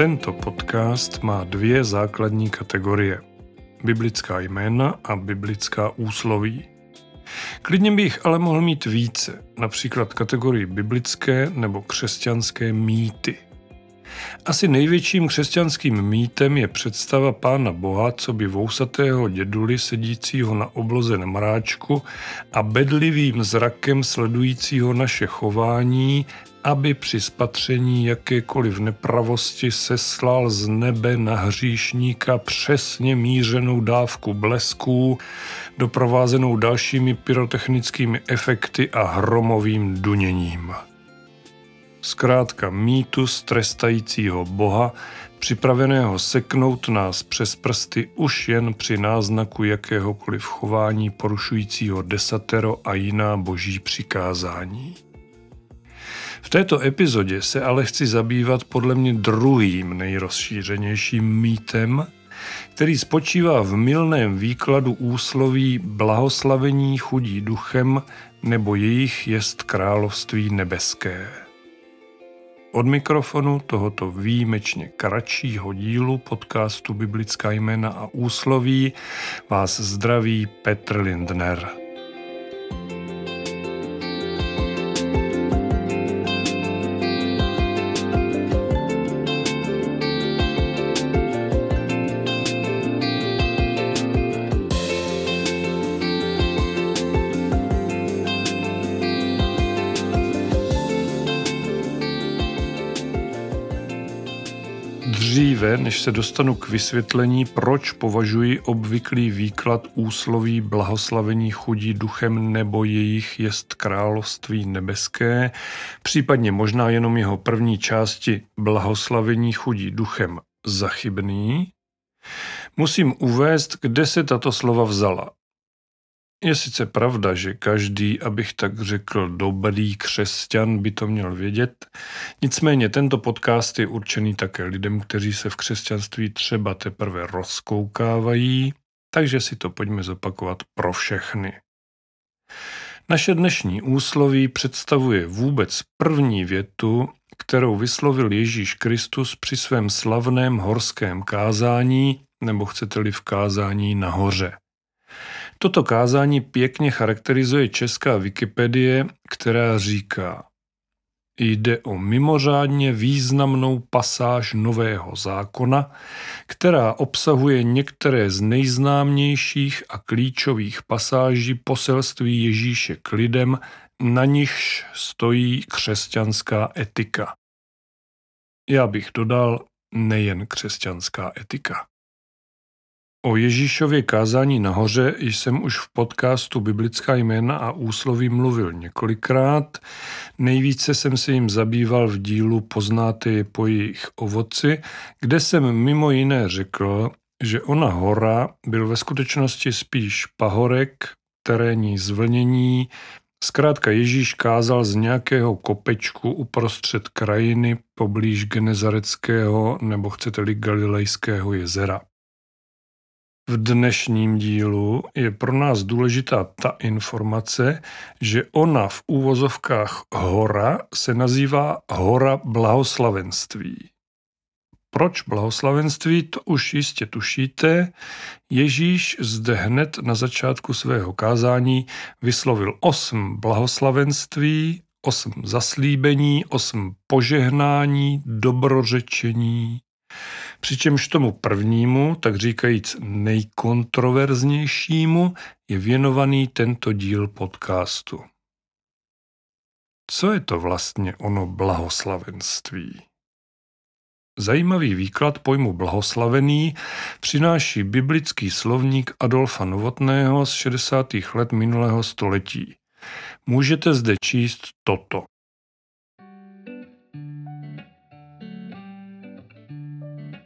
Tento podcast má dvě základní kategorie. Biblická jména a biblická úsloví. Klidně bych ale mohl mít více, například kategorii biblické nebo křesťanské mýty – asi největším křesťanským mýtem je představa pána Boha, co by vousatého děduli sedícího na obloze na mráčku a bedlivým zrakem sledujícího naše chování, aby při spatření jakékoliv nepravosti seslal z nebe na hříšníka přesně mířenou dávku blesků, doprovázenou dalšími pyrotechnickými efekty a hromovým duněním. Zkrátka mýtus trestajícího Boha, připraveného seknout nás přes prsty už jen při náznaku jakéhokoliv chování porušujícího desatero a jiná boží přikázání. V této epizodě se ale chci zabývat podle mě druhým nejrozšířenějším mýtem, který spočívá v milném výkladu úsloví blahoslavení chudí duchem nebo jejich jest království nebeské. Od mikrofonu tohoto výjimečně kratšího dílu podcastu Biblická jména a úsloví vás zdraví Petr Lindner. Než se dostanu k vysvětlení, proč považuji obvyklý výklad úsloví blahoslavení chudí duchem nebo jejich jest království nebeské, případně možná jenom jeho první části blahoslavení chudí duchem zachybný, musím uvést, kde se tato slova vzala. Je sice pravda, že každý, abych tak řekl, dobrý křesťan by to měl vědět, nicméně tento podcast je určený také lidem, kteří se v křesťanství třeba teprve rozkoukávají, takže si to pojďme zopakovat pro všechny. Naše dnešní úsloví představuje vůbec první větu, kterou vyslovil Ježíš Kristus při svém slavném horském kázání, nebo chcete-li v kázání nahoře. Toto kázání pěkně charakterizuje česká Wikipedie, která říká, Jde o mimořádně významnou pasáž Nového zákona, která obsahuje některé z nejznámějších a klíčových pasáží poselství Ježíše k lidem, na nichž stojí křesťanská etika. Já bych dodal nejen křesťanská etika. O Ježíšově kázání nahoře jsem už v podcastu Biblická jména a úsloví mluvil několikrát. Nejvíce jsem se jim zabýval v dílu Poznáte je po jejich ovoci, kde jsem mimo jiné řekl, že ona hora byl ve skutečnosti spíš pahorek, terénní zvlnění, Zkrátka Ježíš kázal z nějakého kopečku uprostřed krajiny poblíž Genezareckého nebo chcete-li Galilejského jezera. V dnešním dílu je pro nás důležitá ta informace, že ona v úvozovkách hora se nazývá hora blahoslavenství. Proč blahoslavenství, to už jistě tušíte. Ježíš zde hned na začátku svého kázání vyslovil osm blahoslavenství, osm zaslíbení, osm požehnání, dobrořečení, Přičemž tomu prvnímu, tak říkajíc nejkontroverznějšímu, je věnovaný tento díl podcastu. Co je to vlastně ono blahoslavenství? Zajímavý výklad pojmu blahoslavený přináší biblický slovník Adolfa Novotného z 60. let minulého století. Můžete zde číst toto.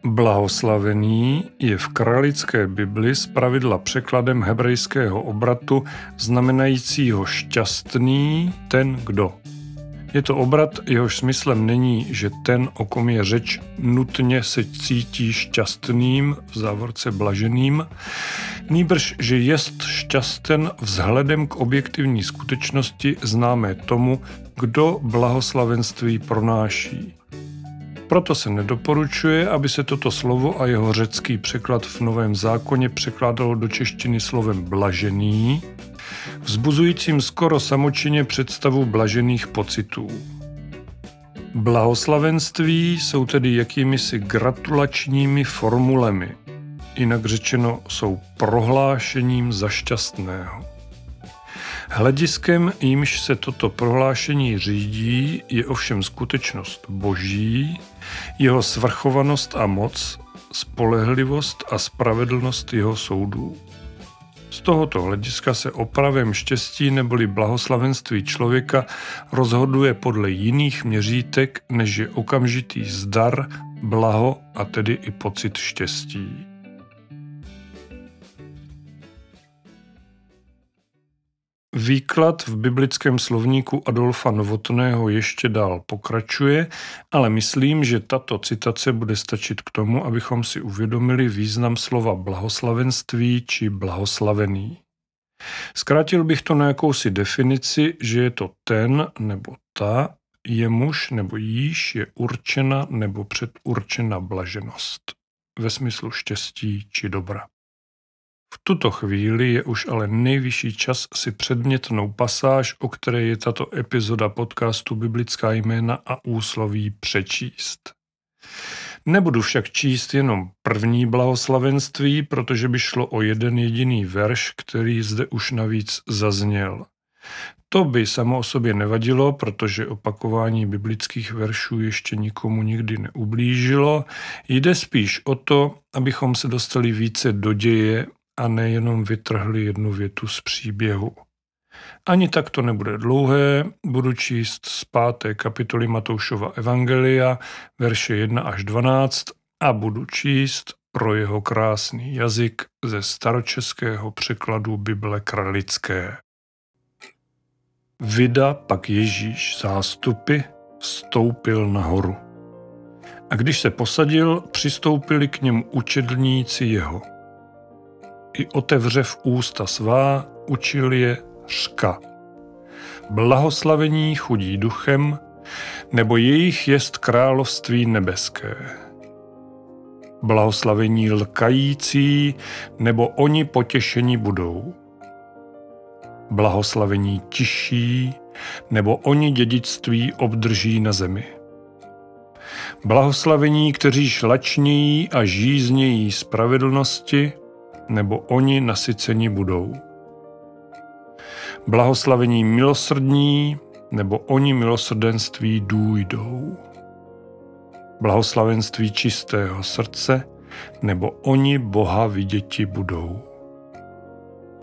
Blahoslavený je v kralické Bibli pravidla překladem hebrejského obratu znamenajícího šťastný ten kdo. Je to obrat, jehož smyslem není, že ten, o kom je řeč, nutně se cítí šťastným, v závorce blaženým, nýbrž, že jest šťasten vzhledem k objektivní skutečnosti známé tomu, kdo blahoslavenství pronáší. Proto se nedoporučuje, aby se toto slovo a jeho řecký překlad v Novém zákoně překládalo do češtiny slovem blažený, vzbuzujícím skoro samočině představu blažených pocitů. Blahoslavenství jsou tedy jakými si gratulačními formulemi, jinak řečeno jsou prohlášením za šťastného. Hlediskem, jímž se toto prohlášení řídí, je ovšem skutečnost boží, jeho svrchovanost a moc, spolehlivost a spravedlnost jeho soudů. Z tohoto hlediska se o pravém štěstí neboli blahoslavenství člověka rozhoduje podle jiných měřítek, než je okamžitý zdar, blaho a tedy i pocit štěstí. Výklad v biblickém slovníku Adolfa Novotného ještě dál pokračuje, ale myslím, že tato citace bude stačit k tomu, abychom si uvědomili význam slova blahoslavenství či blahoslavený. Zkrátil bych to na jakousi definici, že je to ten nebo ta, jemuž nebo jíž je určena nebo předurčena blaženost ve smyslu štěstí či dobra. V tuto chvíli je už ale nejvyšší čas si předmětnou pasáž, o které je tato epizoda podcastu Biblická jména a úsloví přečíst. Nebudu však číst jenom první blahoslavenství, protože by šlo o jeden jediný verš, který zde už navíc zazněl. To by samo o sobě nevadilo, protože opakování biblických veršů ještě nikomu nikdy neublížilo. Jde spíš o to, abychom se dostali více do děje a nejenom vytrhli jednu větu z příběhu. Ani tak to nebude dlouhé, budu číst z páté kapitoly Matoušova Evangelia, verše 1 až 12 a budu číst pro jeho krásný jazyk ze staročeského překladu Bible kralické. Vida pak Ježíš zástupy vstoupil nahoru. A když se posadil, přistoupili k němu učedlníci jeho – i otevřev ústa svá, učil je řka. Blahoslavení chudí duchem, nebo jejich jest království nebeské. Blahoslavení lkající, nebo oni potěšení budou. Blahoslavení tiší, nebo oni dědictví obdrží na zemi. Blahoslavení, kteří šlačnějí a žíznějí spravedlnosti, nebo oni nasyceni budou. Blahoslavení milosrdní, nebo oni milosrdenství důjdou. Blahoslavenství čistého srdce, nebo oni Boha viděti budou.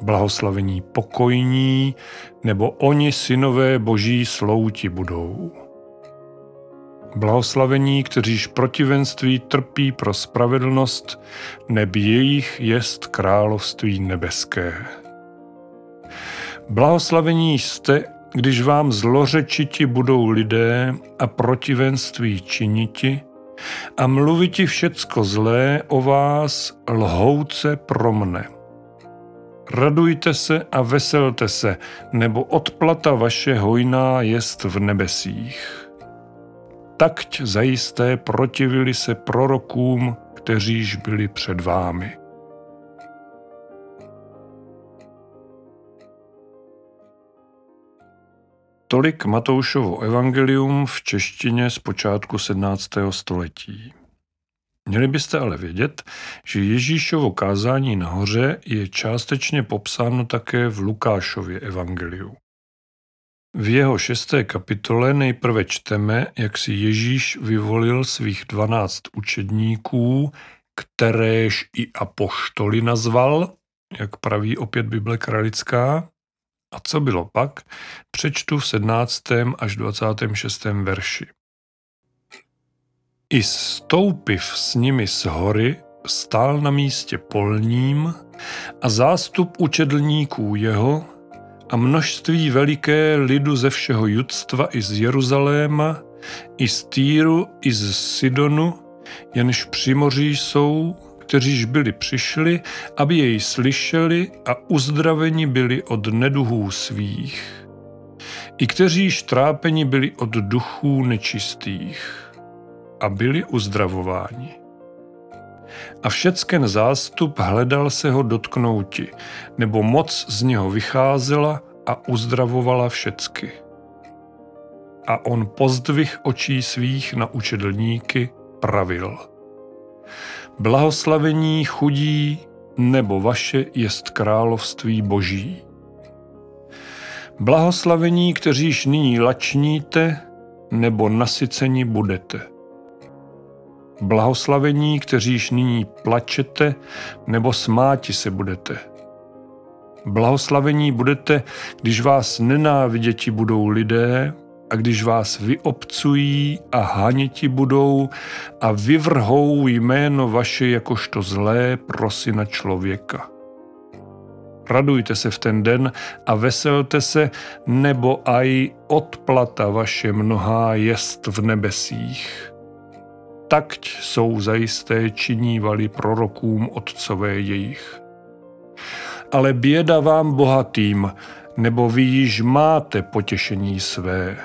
Blahoslavení pokojní, nebo oni synové boží slouti budou. Blahoslavení, kteříž protivenství trpí pro spravedlnost, neb jejich jest království nebeské. Blahoslavení jste, když vám zlořečiti budou lidé a protivenství činiti a mluviti všecko zlé o vás lhouce pro mne. Radujte se a veselte se, nebo odplata vaše hojná jest v nebesích takť zajisté protivili se prorokům, kteříž byli před vámi. Tolik Matoušovo evangelium v češtině z počátku 17. století. Měli byste ale vědět, že Ježíšovo kázání nahoře je částečně popsáno také v Lukášově evangeliu. V jeho šesté kapitole nejprve čteme, jak si Ježíš vyvolil svých dvanáct učedníků, kteréž i apoštoly nazval, jak praví opět Bible kralická. A co bylo pak, přečtu v 17. až 26. verši. I stoupiv s nimi z hory, stál na místě polním a zástup učedlníků jeho a množství veliké lidu ze všeho judstva i z Jeruzaléma, i z Týru, i z Sidonu, jenž při moří jsou, kteříž byli přišli, aby jej slyšeli a uzdraveni byli od neduhů svých. I kteří trápeni byli od duchů nečistých. a byli uzdravováni. A všecken zástup hledal se ho dotknouti, nebo moc z něho vycházela a uzdravovala všecky. A on pozdvih očí svých na učedlníky pravil. Blahoslavení chudí, nebo vaše jest království boží. Blahoslavení, kteříž nyní lačníte, nebo nasyceni budete. Blahoslavení, kteříž nyní plačete, nebo smáti se budete. Blahoslavení budete, když vás nenáviděti budou lidé a když vás vyobcují a haněti budou a vyvrhou jméno vaše jakožto zlé prosina člověka. Radujte se v ten den a veselte se, nebo aj odplata vaše mnohá jest v nebesích. Takť jsou zajisté činívali prorokům otcové jejich. Ale běda vám bohatým, nebo vy již máte potěšení své.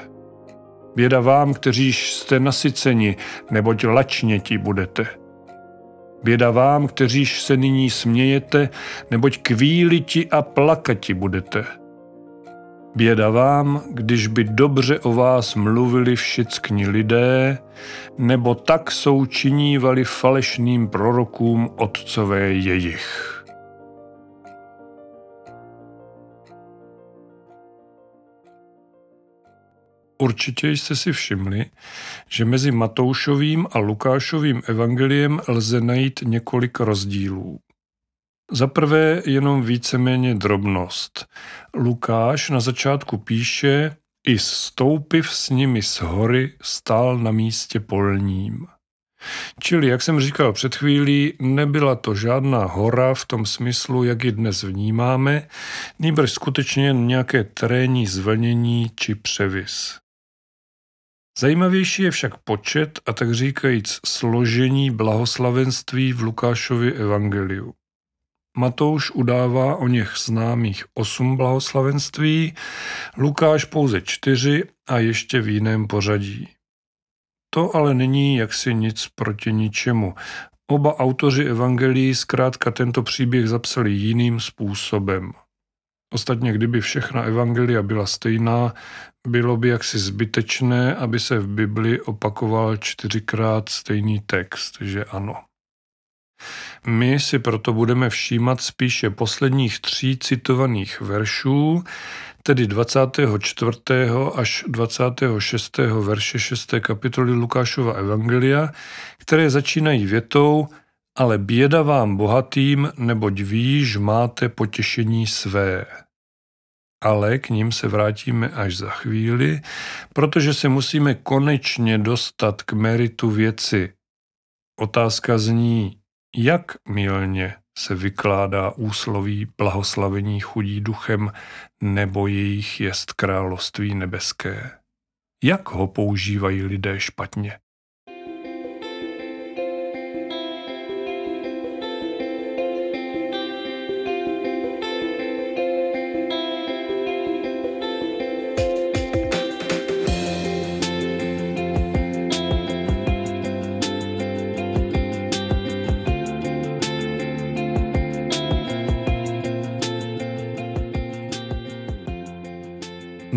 Běda vám, kteříž jste nasyceni, neboť lačněti budete. Běda vám, kteříž se nyní smějete, neboť kvíliti a plakati budete. Běda vám, když by dobře o vás mluvili všichni lidé, nebo tak součinívali falešným prorokům otcové jejich. Určitě jste si všimli, že mezi Matoušovým a Lukášovým evangeliem lze najít několik rozdílů. Za prvé jenom víceméně drobnost. Lukáš na začátku píše, i stoupiv s nimi z hory stál na místě polním. Čili, jak jsem říkal před chvílí, nebyla to žádná hora v tom smyslu, jak ji dnes vnímáme, nýbrž skutečně nějaké terénní zvlnění či převis. Zajímavější je však počet a tak říkajíc složení blahoslavenství v Lukášově evangeliu. Matouš udává o něch známých osm blahoslavenství, Lukáš pouze čtyři a ještě v jiném pořadí. To ale není jaksi nic proti ničemu. Oba autoři evangelií zkrátka tento příběh zapsali jiným způsobem. Ostatně, kdyby všechna evangelia byla stejná, bylo by jaksi zbytečné, aby se v Bibli opakoval čtyřikrát stejný text, že ano. My si proto budeme všímat spíše posledních tří citovaných veršů, tedy 24. až 26. verše 6. kapitoly Lukášova Evangelia, které začínají větou ale běda vám bohatým, neboť víš, máte potěšení své ale k ním se vrátíme až za chvíli, protože se musíme konečně dostat k meritu věci. Otázka zní, jak milně se vykládá úsloví blahoslavení chudí duchem nebo jejich jest království nebeské. Jak ho používají lidé špatně?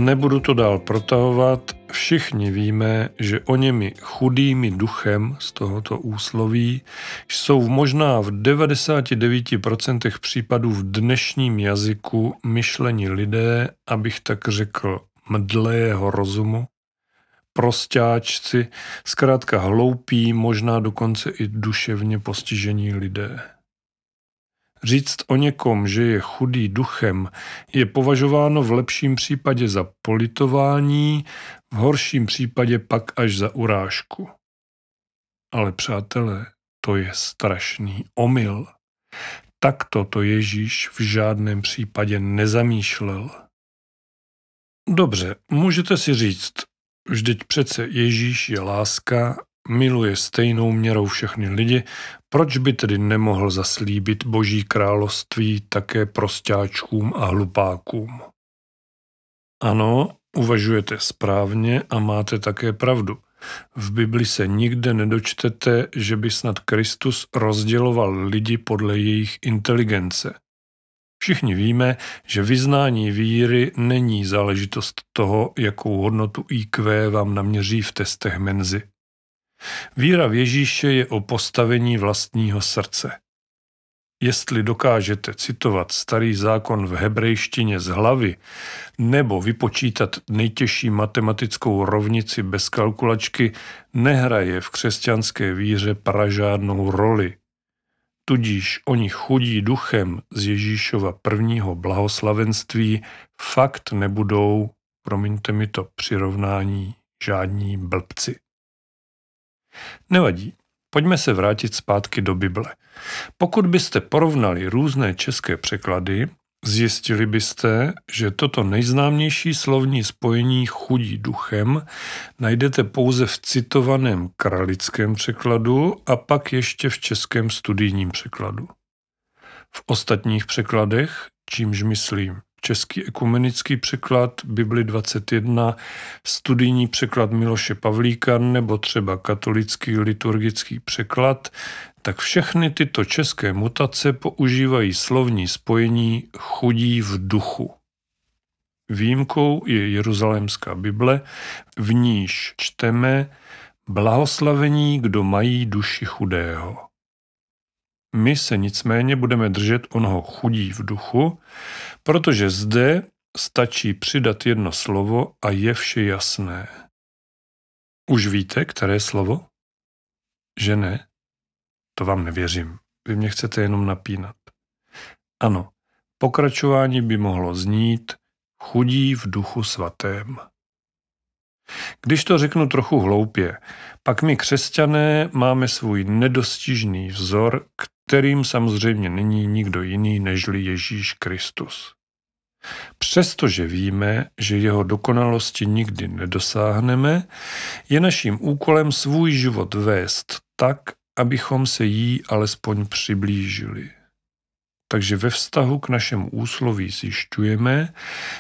Nebudu to dál protahovat, všichni víme, že o němi chudými duchem z tohoto úsloví jsou možná v 99% případů v dnešním jazyku myšlení lidé, abych tak řekl, mdlého rozumu, prostáčci, zkrátka hloupí, možná dokonce i duševně postižení lidé. Říct o někom, že je chudý duchem, je považováno v lepším případě za politování, v horším případě pak až za urážku. Ale přátelé, to je strašný omyl. Takto to Ježíš v žádném případě nezamýšlel. Dobře, můžete si říct, vždyť přece Ježíš je láska miluje stejnou měrou všechny lidi, proč by tedy nemohl zaslíbit boží království také prostáčkům a hlupákům? Ano, uvažujete správně a máte také pravdu. V Bibli se nikde nedočtete, že by snad Kristus rozděloval lidi podle jejich inteligence. Všichni víme, že vyznání víry není záležitost toho, jakou hodnotu IQ vám naměří v testech menzy. Víra v Ježíše je o postavení vlastního srdce. Jestli dokážete citovat starý zákon v hebrejštině z hlavy nebo vypočítat nejtěžší matematickou rovnici bez kalkulačky, nehraje v křesťanské víře pražádnou roli. Tudíž oni chudí duchem z Ježíšova prvního blahoslavenství fakt nebudou, promiňte mi to přirovnání, žádní blbci. Nevadí, pojďme se vrátit zpátky do Bible. Pokud byste porovnali různé české překlady, zjistili byste, že toto nejznámější slovní spojení chudí duchem najdete pouze v citovaném kralickém překladu a pak ještě v českém studijním překladu. V ostatních překladech, čímž myslím český ekumenický překlad Bibli 21, studijní překlad Miloše Pavlíka nebo třeba katolický liturgický překlad, tak všechny tyto české mutace používají slovní spojení chudí v duchu. Výjimkou je Jeruzalémská Bible, v níž čteme blahoslavení, kdo mají duši chudého. My se nicméně budeme držet onoho chudí v duchu, protože zde stačí přidat jedno slovo a je vše jasné. Už víte, které slovo? Že ne? To vám nevěřím. Vy mě chcete jenom napínat. Ano, pokračování by mohlo znít chudí v duchu svatém. Když to řeknu trochu hloupě, pak my křesťané máme svůj nedostižný vzor, kterým samozřejmě není nikdo jiný nežli Ježíš Kristus. Přestože víme, že jeho dokonalosti nikdy nedosáhneme, je naším úkolem svůj život vést tak, abychom se jí alespoň přiblížili. Takže ve vztahu k našemu úsloví zjišťujeme,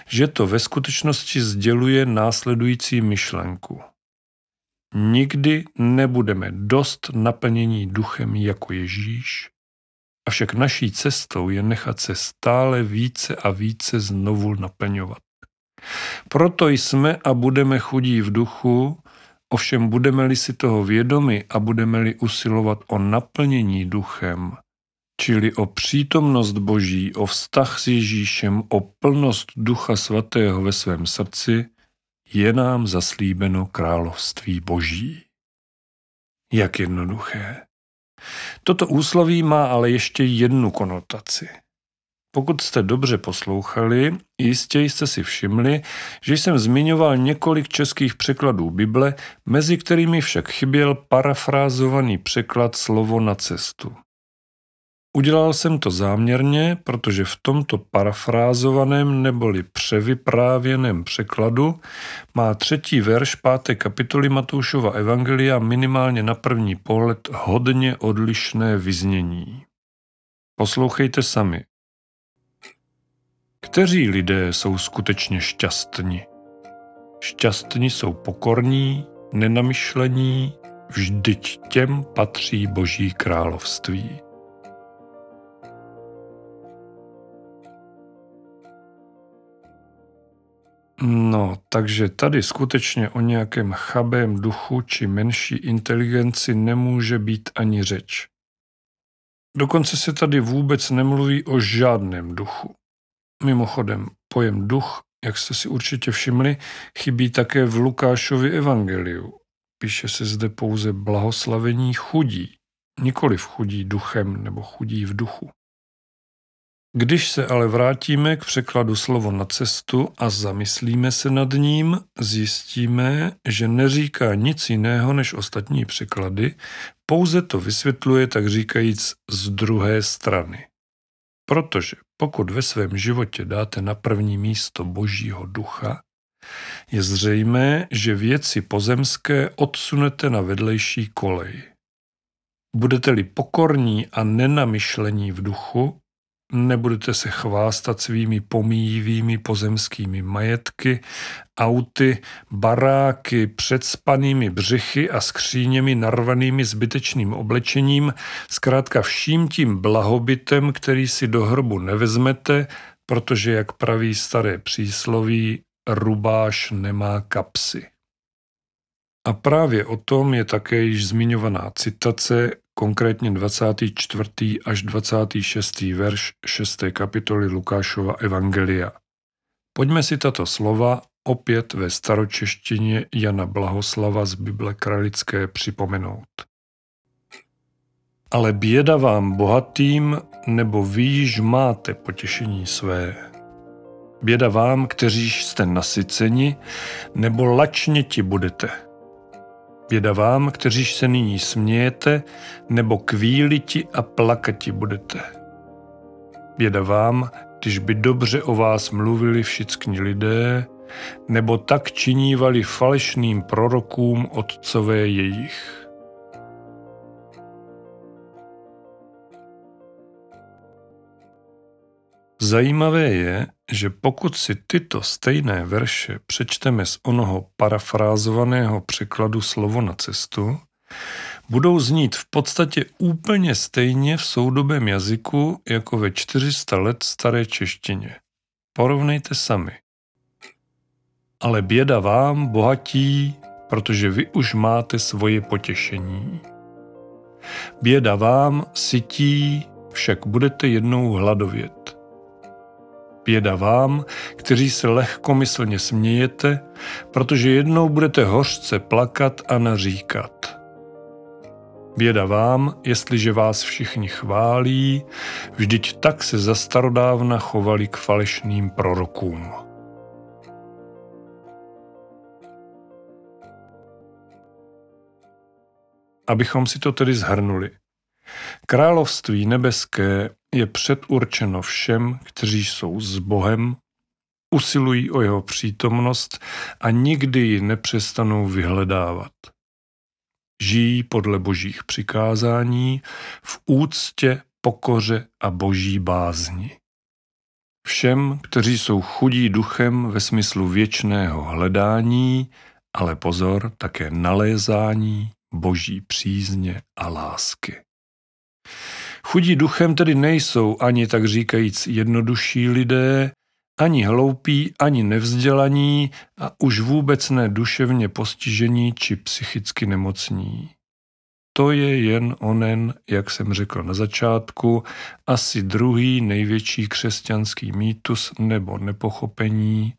že to ve skutečnosti sděluje následující myšlenku. Nikdy nebudeme dost naplnění duchem jako Ježíš, avšak naší cestou je nechat se stále více a více znovu naplňovat. Proto jsme a budeme chudí v duchu, ovšem budeme-li si toho vědomi a budeme-li usilovat o naplnění duchem, čili o přítomnost Boží, o vztah s Ježíšem, o plnost Ducha Svatého ve svém srdci, je nám zaslíbeno království Boží. Jak jednoduché. Toto úsloví má ale ještě jednu konotaci. Pokud jste dobře poslouchali, jistě jste si všimli, že jsem zmiňoval několik českých překladů Bible, mezi kterými však chyběl parafrázovaný překlad slovo na cestu. Udělal jsem to záměrně, protože v tomto parafrázovaném neboli převyprávěném překladu má třetí verš páté kapitoly Matoušova Evangelia minimálně na první pohled hodně odlišné vyznění. Poslouchejte sami. Kteří lidé jsou skutečně šťastní? Šťastní jsou pokorní, nenamyšlení, vždyť těm patří Boží království. No, takže tady skutečně o nějakém chabém duchu či menší inteligenci nemůže být ani řeč. Dokonce se tady vůbec nemluví o žádném duchu. Mimochodem, pojem duch, jak jste si určitě všimli, chybí také v Lukášovi evangeliu. Píše se zde pouze blahoslavení chudí, nikoli v chudí duchem nebo chudí v duchu. Když se ale vrátíme k překladu slovo na cestu a zamyslíme se nad ním, zjistíme, že neříká nic jiného než ostatní překlady, pouze to vysvětluje tak říkajíc z druhé strany. Protože pokud ve svém životě dáte na první místo Božího ducha, je zřejmé, že věci pozemské odsunete na vedlejší kolej. Budete-li pokorní a nenamyšlení v duchu, nebudete se chvástat svými pomíjivými pozemskými majetky, auty, baráky, předspanými břichy a skříněmi narvanými zbytečným oblečením, zkrátka vším tím blahobytem, který si do hrbu nevezmete, protože, jak praví staré přísloví, rubáš nemá kapsy. A právě o tom je také již zmiňovaná citace, konkrétně 24. až 26. verš 6. kapitoly Lukášova Evangelia. Pojďme si tato slova opět ve staročeštině Jana Blahoslava z Bible Kralické připomenout. Ale běda vám bohatým, nebo vy již máte potěšení své. Běda vám, kteří jste nasyceni, nebo lačně ti budete – Běda vám, kteří se nyní smějete, nebo kvíliti a plakati budete. Běda vám, když by dobře o vás mluvili všichni lidé, nebo tak činívali falešným prorokům otcové jejich. Zajímavé je, že pokud si tyto stejné verše přečteme z onoho parafrázovaného překladu slovo na cestu, budou znít v podstatě úplně stejně v soudobém jazyku jako ve 400 let staré češtině. Porovnejte sami. Ale běda vám, bohatí, protože vy už máte svoje potěšení. Běda vám, sytí, však budete jednou hladovět. Běda vám, kteří se lehkomyslně smějete, protože jednou budete hořce plakat a naříkat. Běda vám, jestliže vás všichni chválí, vždyť tak se za starodávna chovali k falešným prorokům. Abychom si to tedy zhrnuli. Království nebeské je předurčeno všem, kteří jsou s Bohem, usilují o jeho přítomnost a nikdy ji nepřestanou vyhledávat. Žijí podle božích přikázání v úctě, pokoře a boží bázni. Všem, kteří jsou chudí duchem ve smyslu věčného hledání, ale pozor, také nalézání boží přízně a lásky. Chudí duchem tedy nejsou ani tak říkajíc jednodušší lidé, ani hloupí, ani nevzdělaní a už vůbec ne duševně postižení či psychicky nemocní. To je jen onen, jak jsem řekl na začátku, asi druhý největší křesťanský mýtus nebo nepochopení,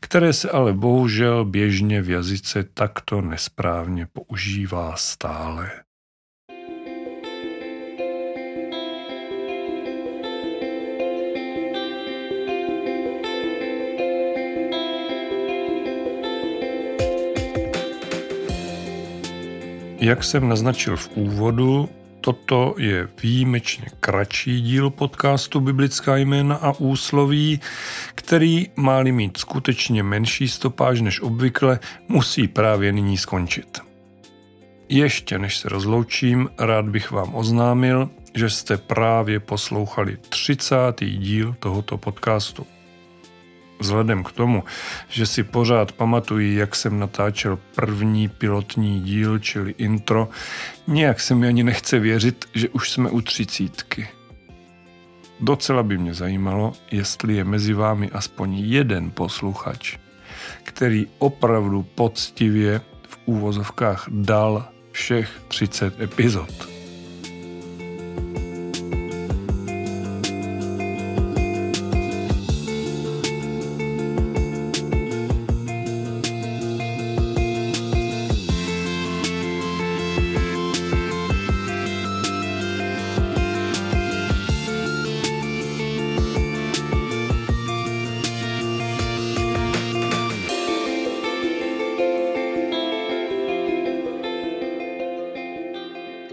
které se ale bohužel běžně v jazyce takto nesprávně používá stále. Jak jsem naznačil v úvodu, toto je výjimečně kratší díl podcastu Biblická jména a úsloví, který, má mít skutečně menší stopáž než obvykle, musí právě nyní skončit. Ještě než se rozloučím, rád bych vám oznámil, že jste právě poslouchali 30. díl tohoto podcastu. Vzhledem k tomu, že si pořád pamatuji, jak jsem natáčel první pilotní díl, čili intro, nějak se mi ani nechce věřit, že už jsme u třicítky. Docela by mě zajímalo, jestli je mezi vámi aspoň jeden posluchač, který opravdu poctivě v úvozovkách dal všech 30 epizod.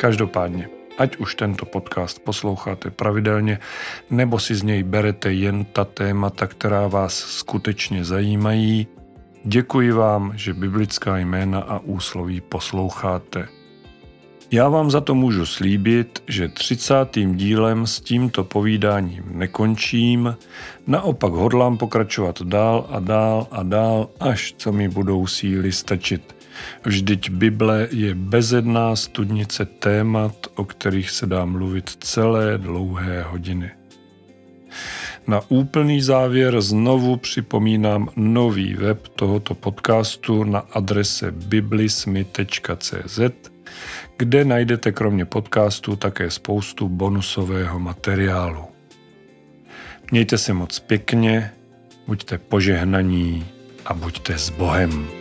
Každopádně, ať už tento podcast posloucháte pravidelně, nebo si z něj berete jen ta témata, která vás skutečně zajímají, děkuji vám, že biblická jména a úsloví posloucháte. Já vám za to můžu slíbit, že třicátým dílem s tímto povídáním nekončím, naopak hodlám pokračovat dál a dál a dál, až co mi budou síly stačit. Vždyť Bible je bezedná studnice témat, o kterých se dá mluvit celé dlouhé hodiny. Na úplný závěr znovu připomínám nový web tohoto podcastu na adrese biblismy.cz, kde najdete kromě podcastu také spoustu bonusového materiálu. Mějte se moc pěkně, buďte požehnaní a buďte s Bohem.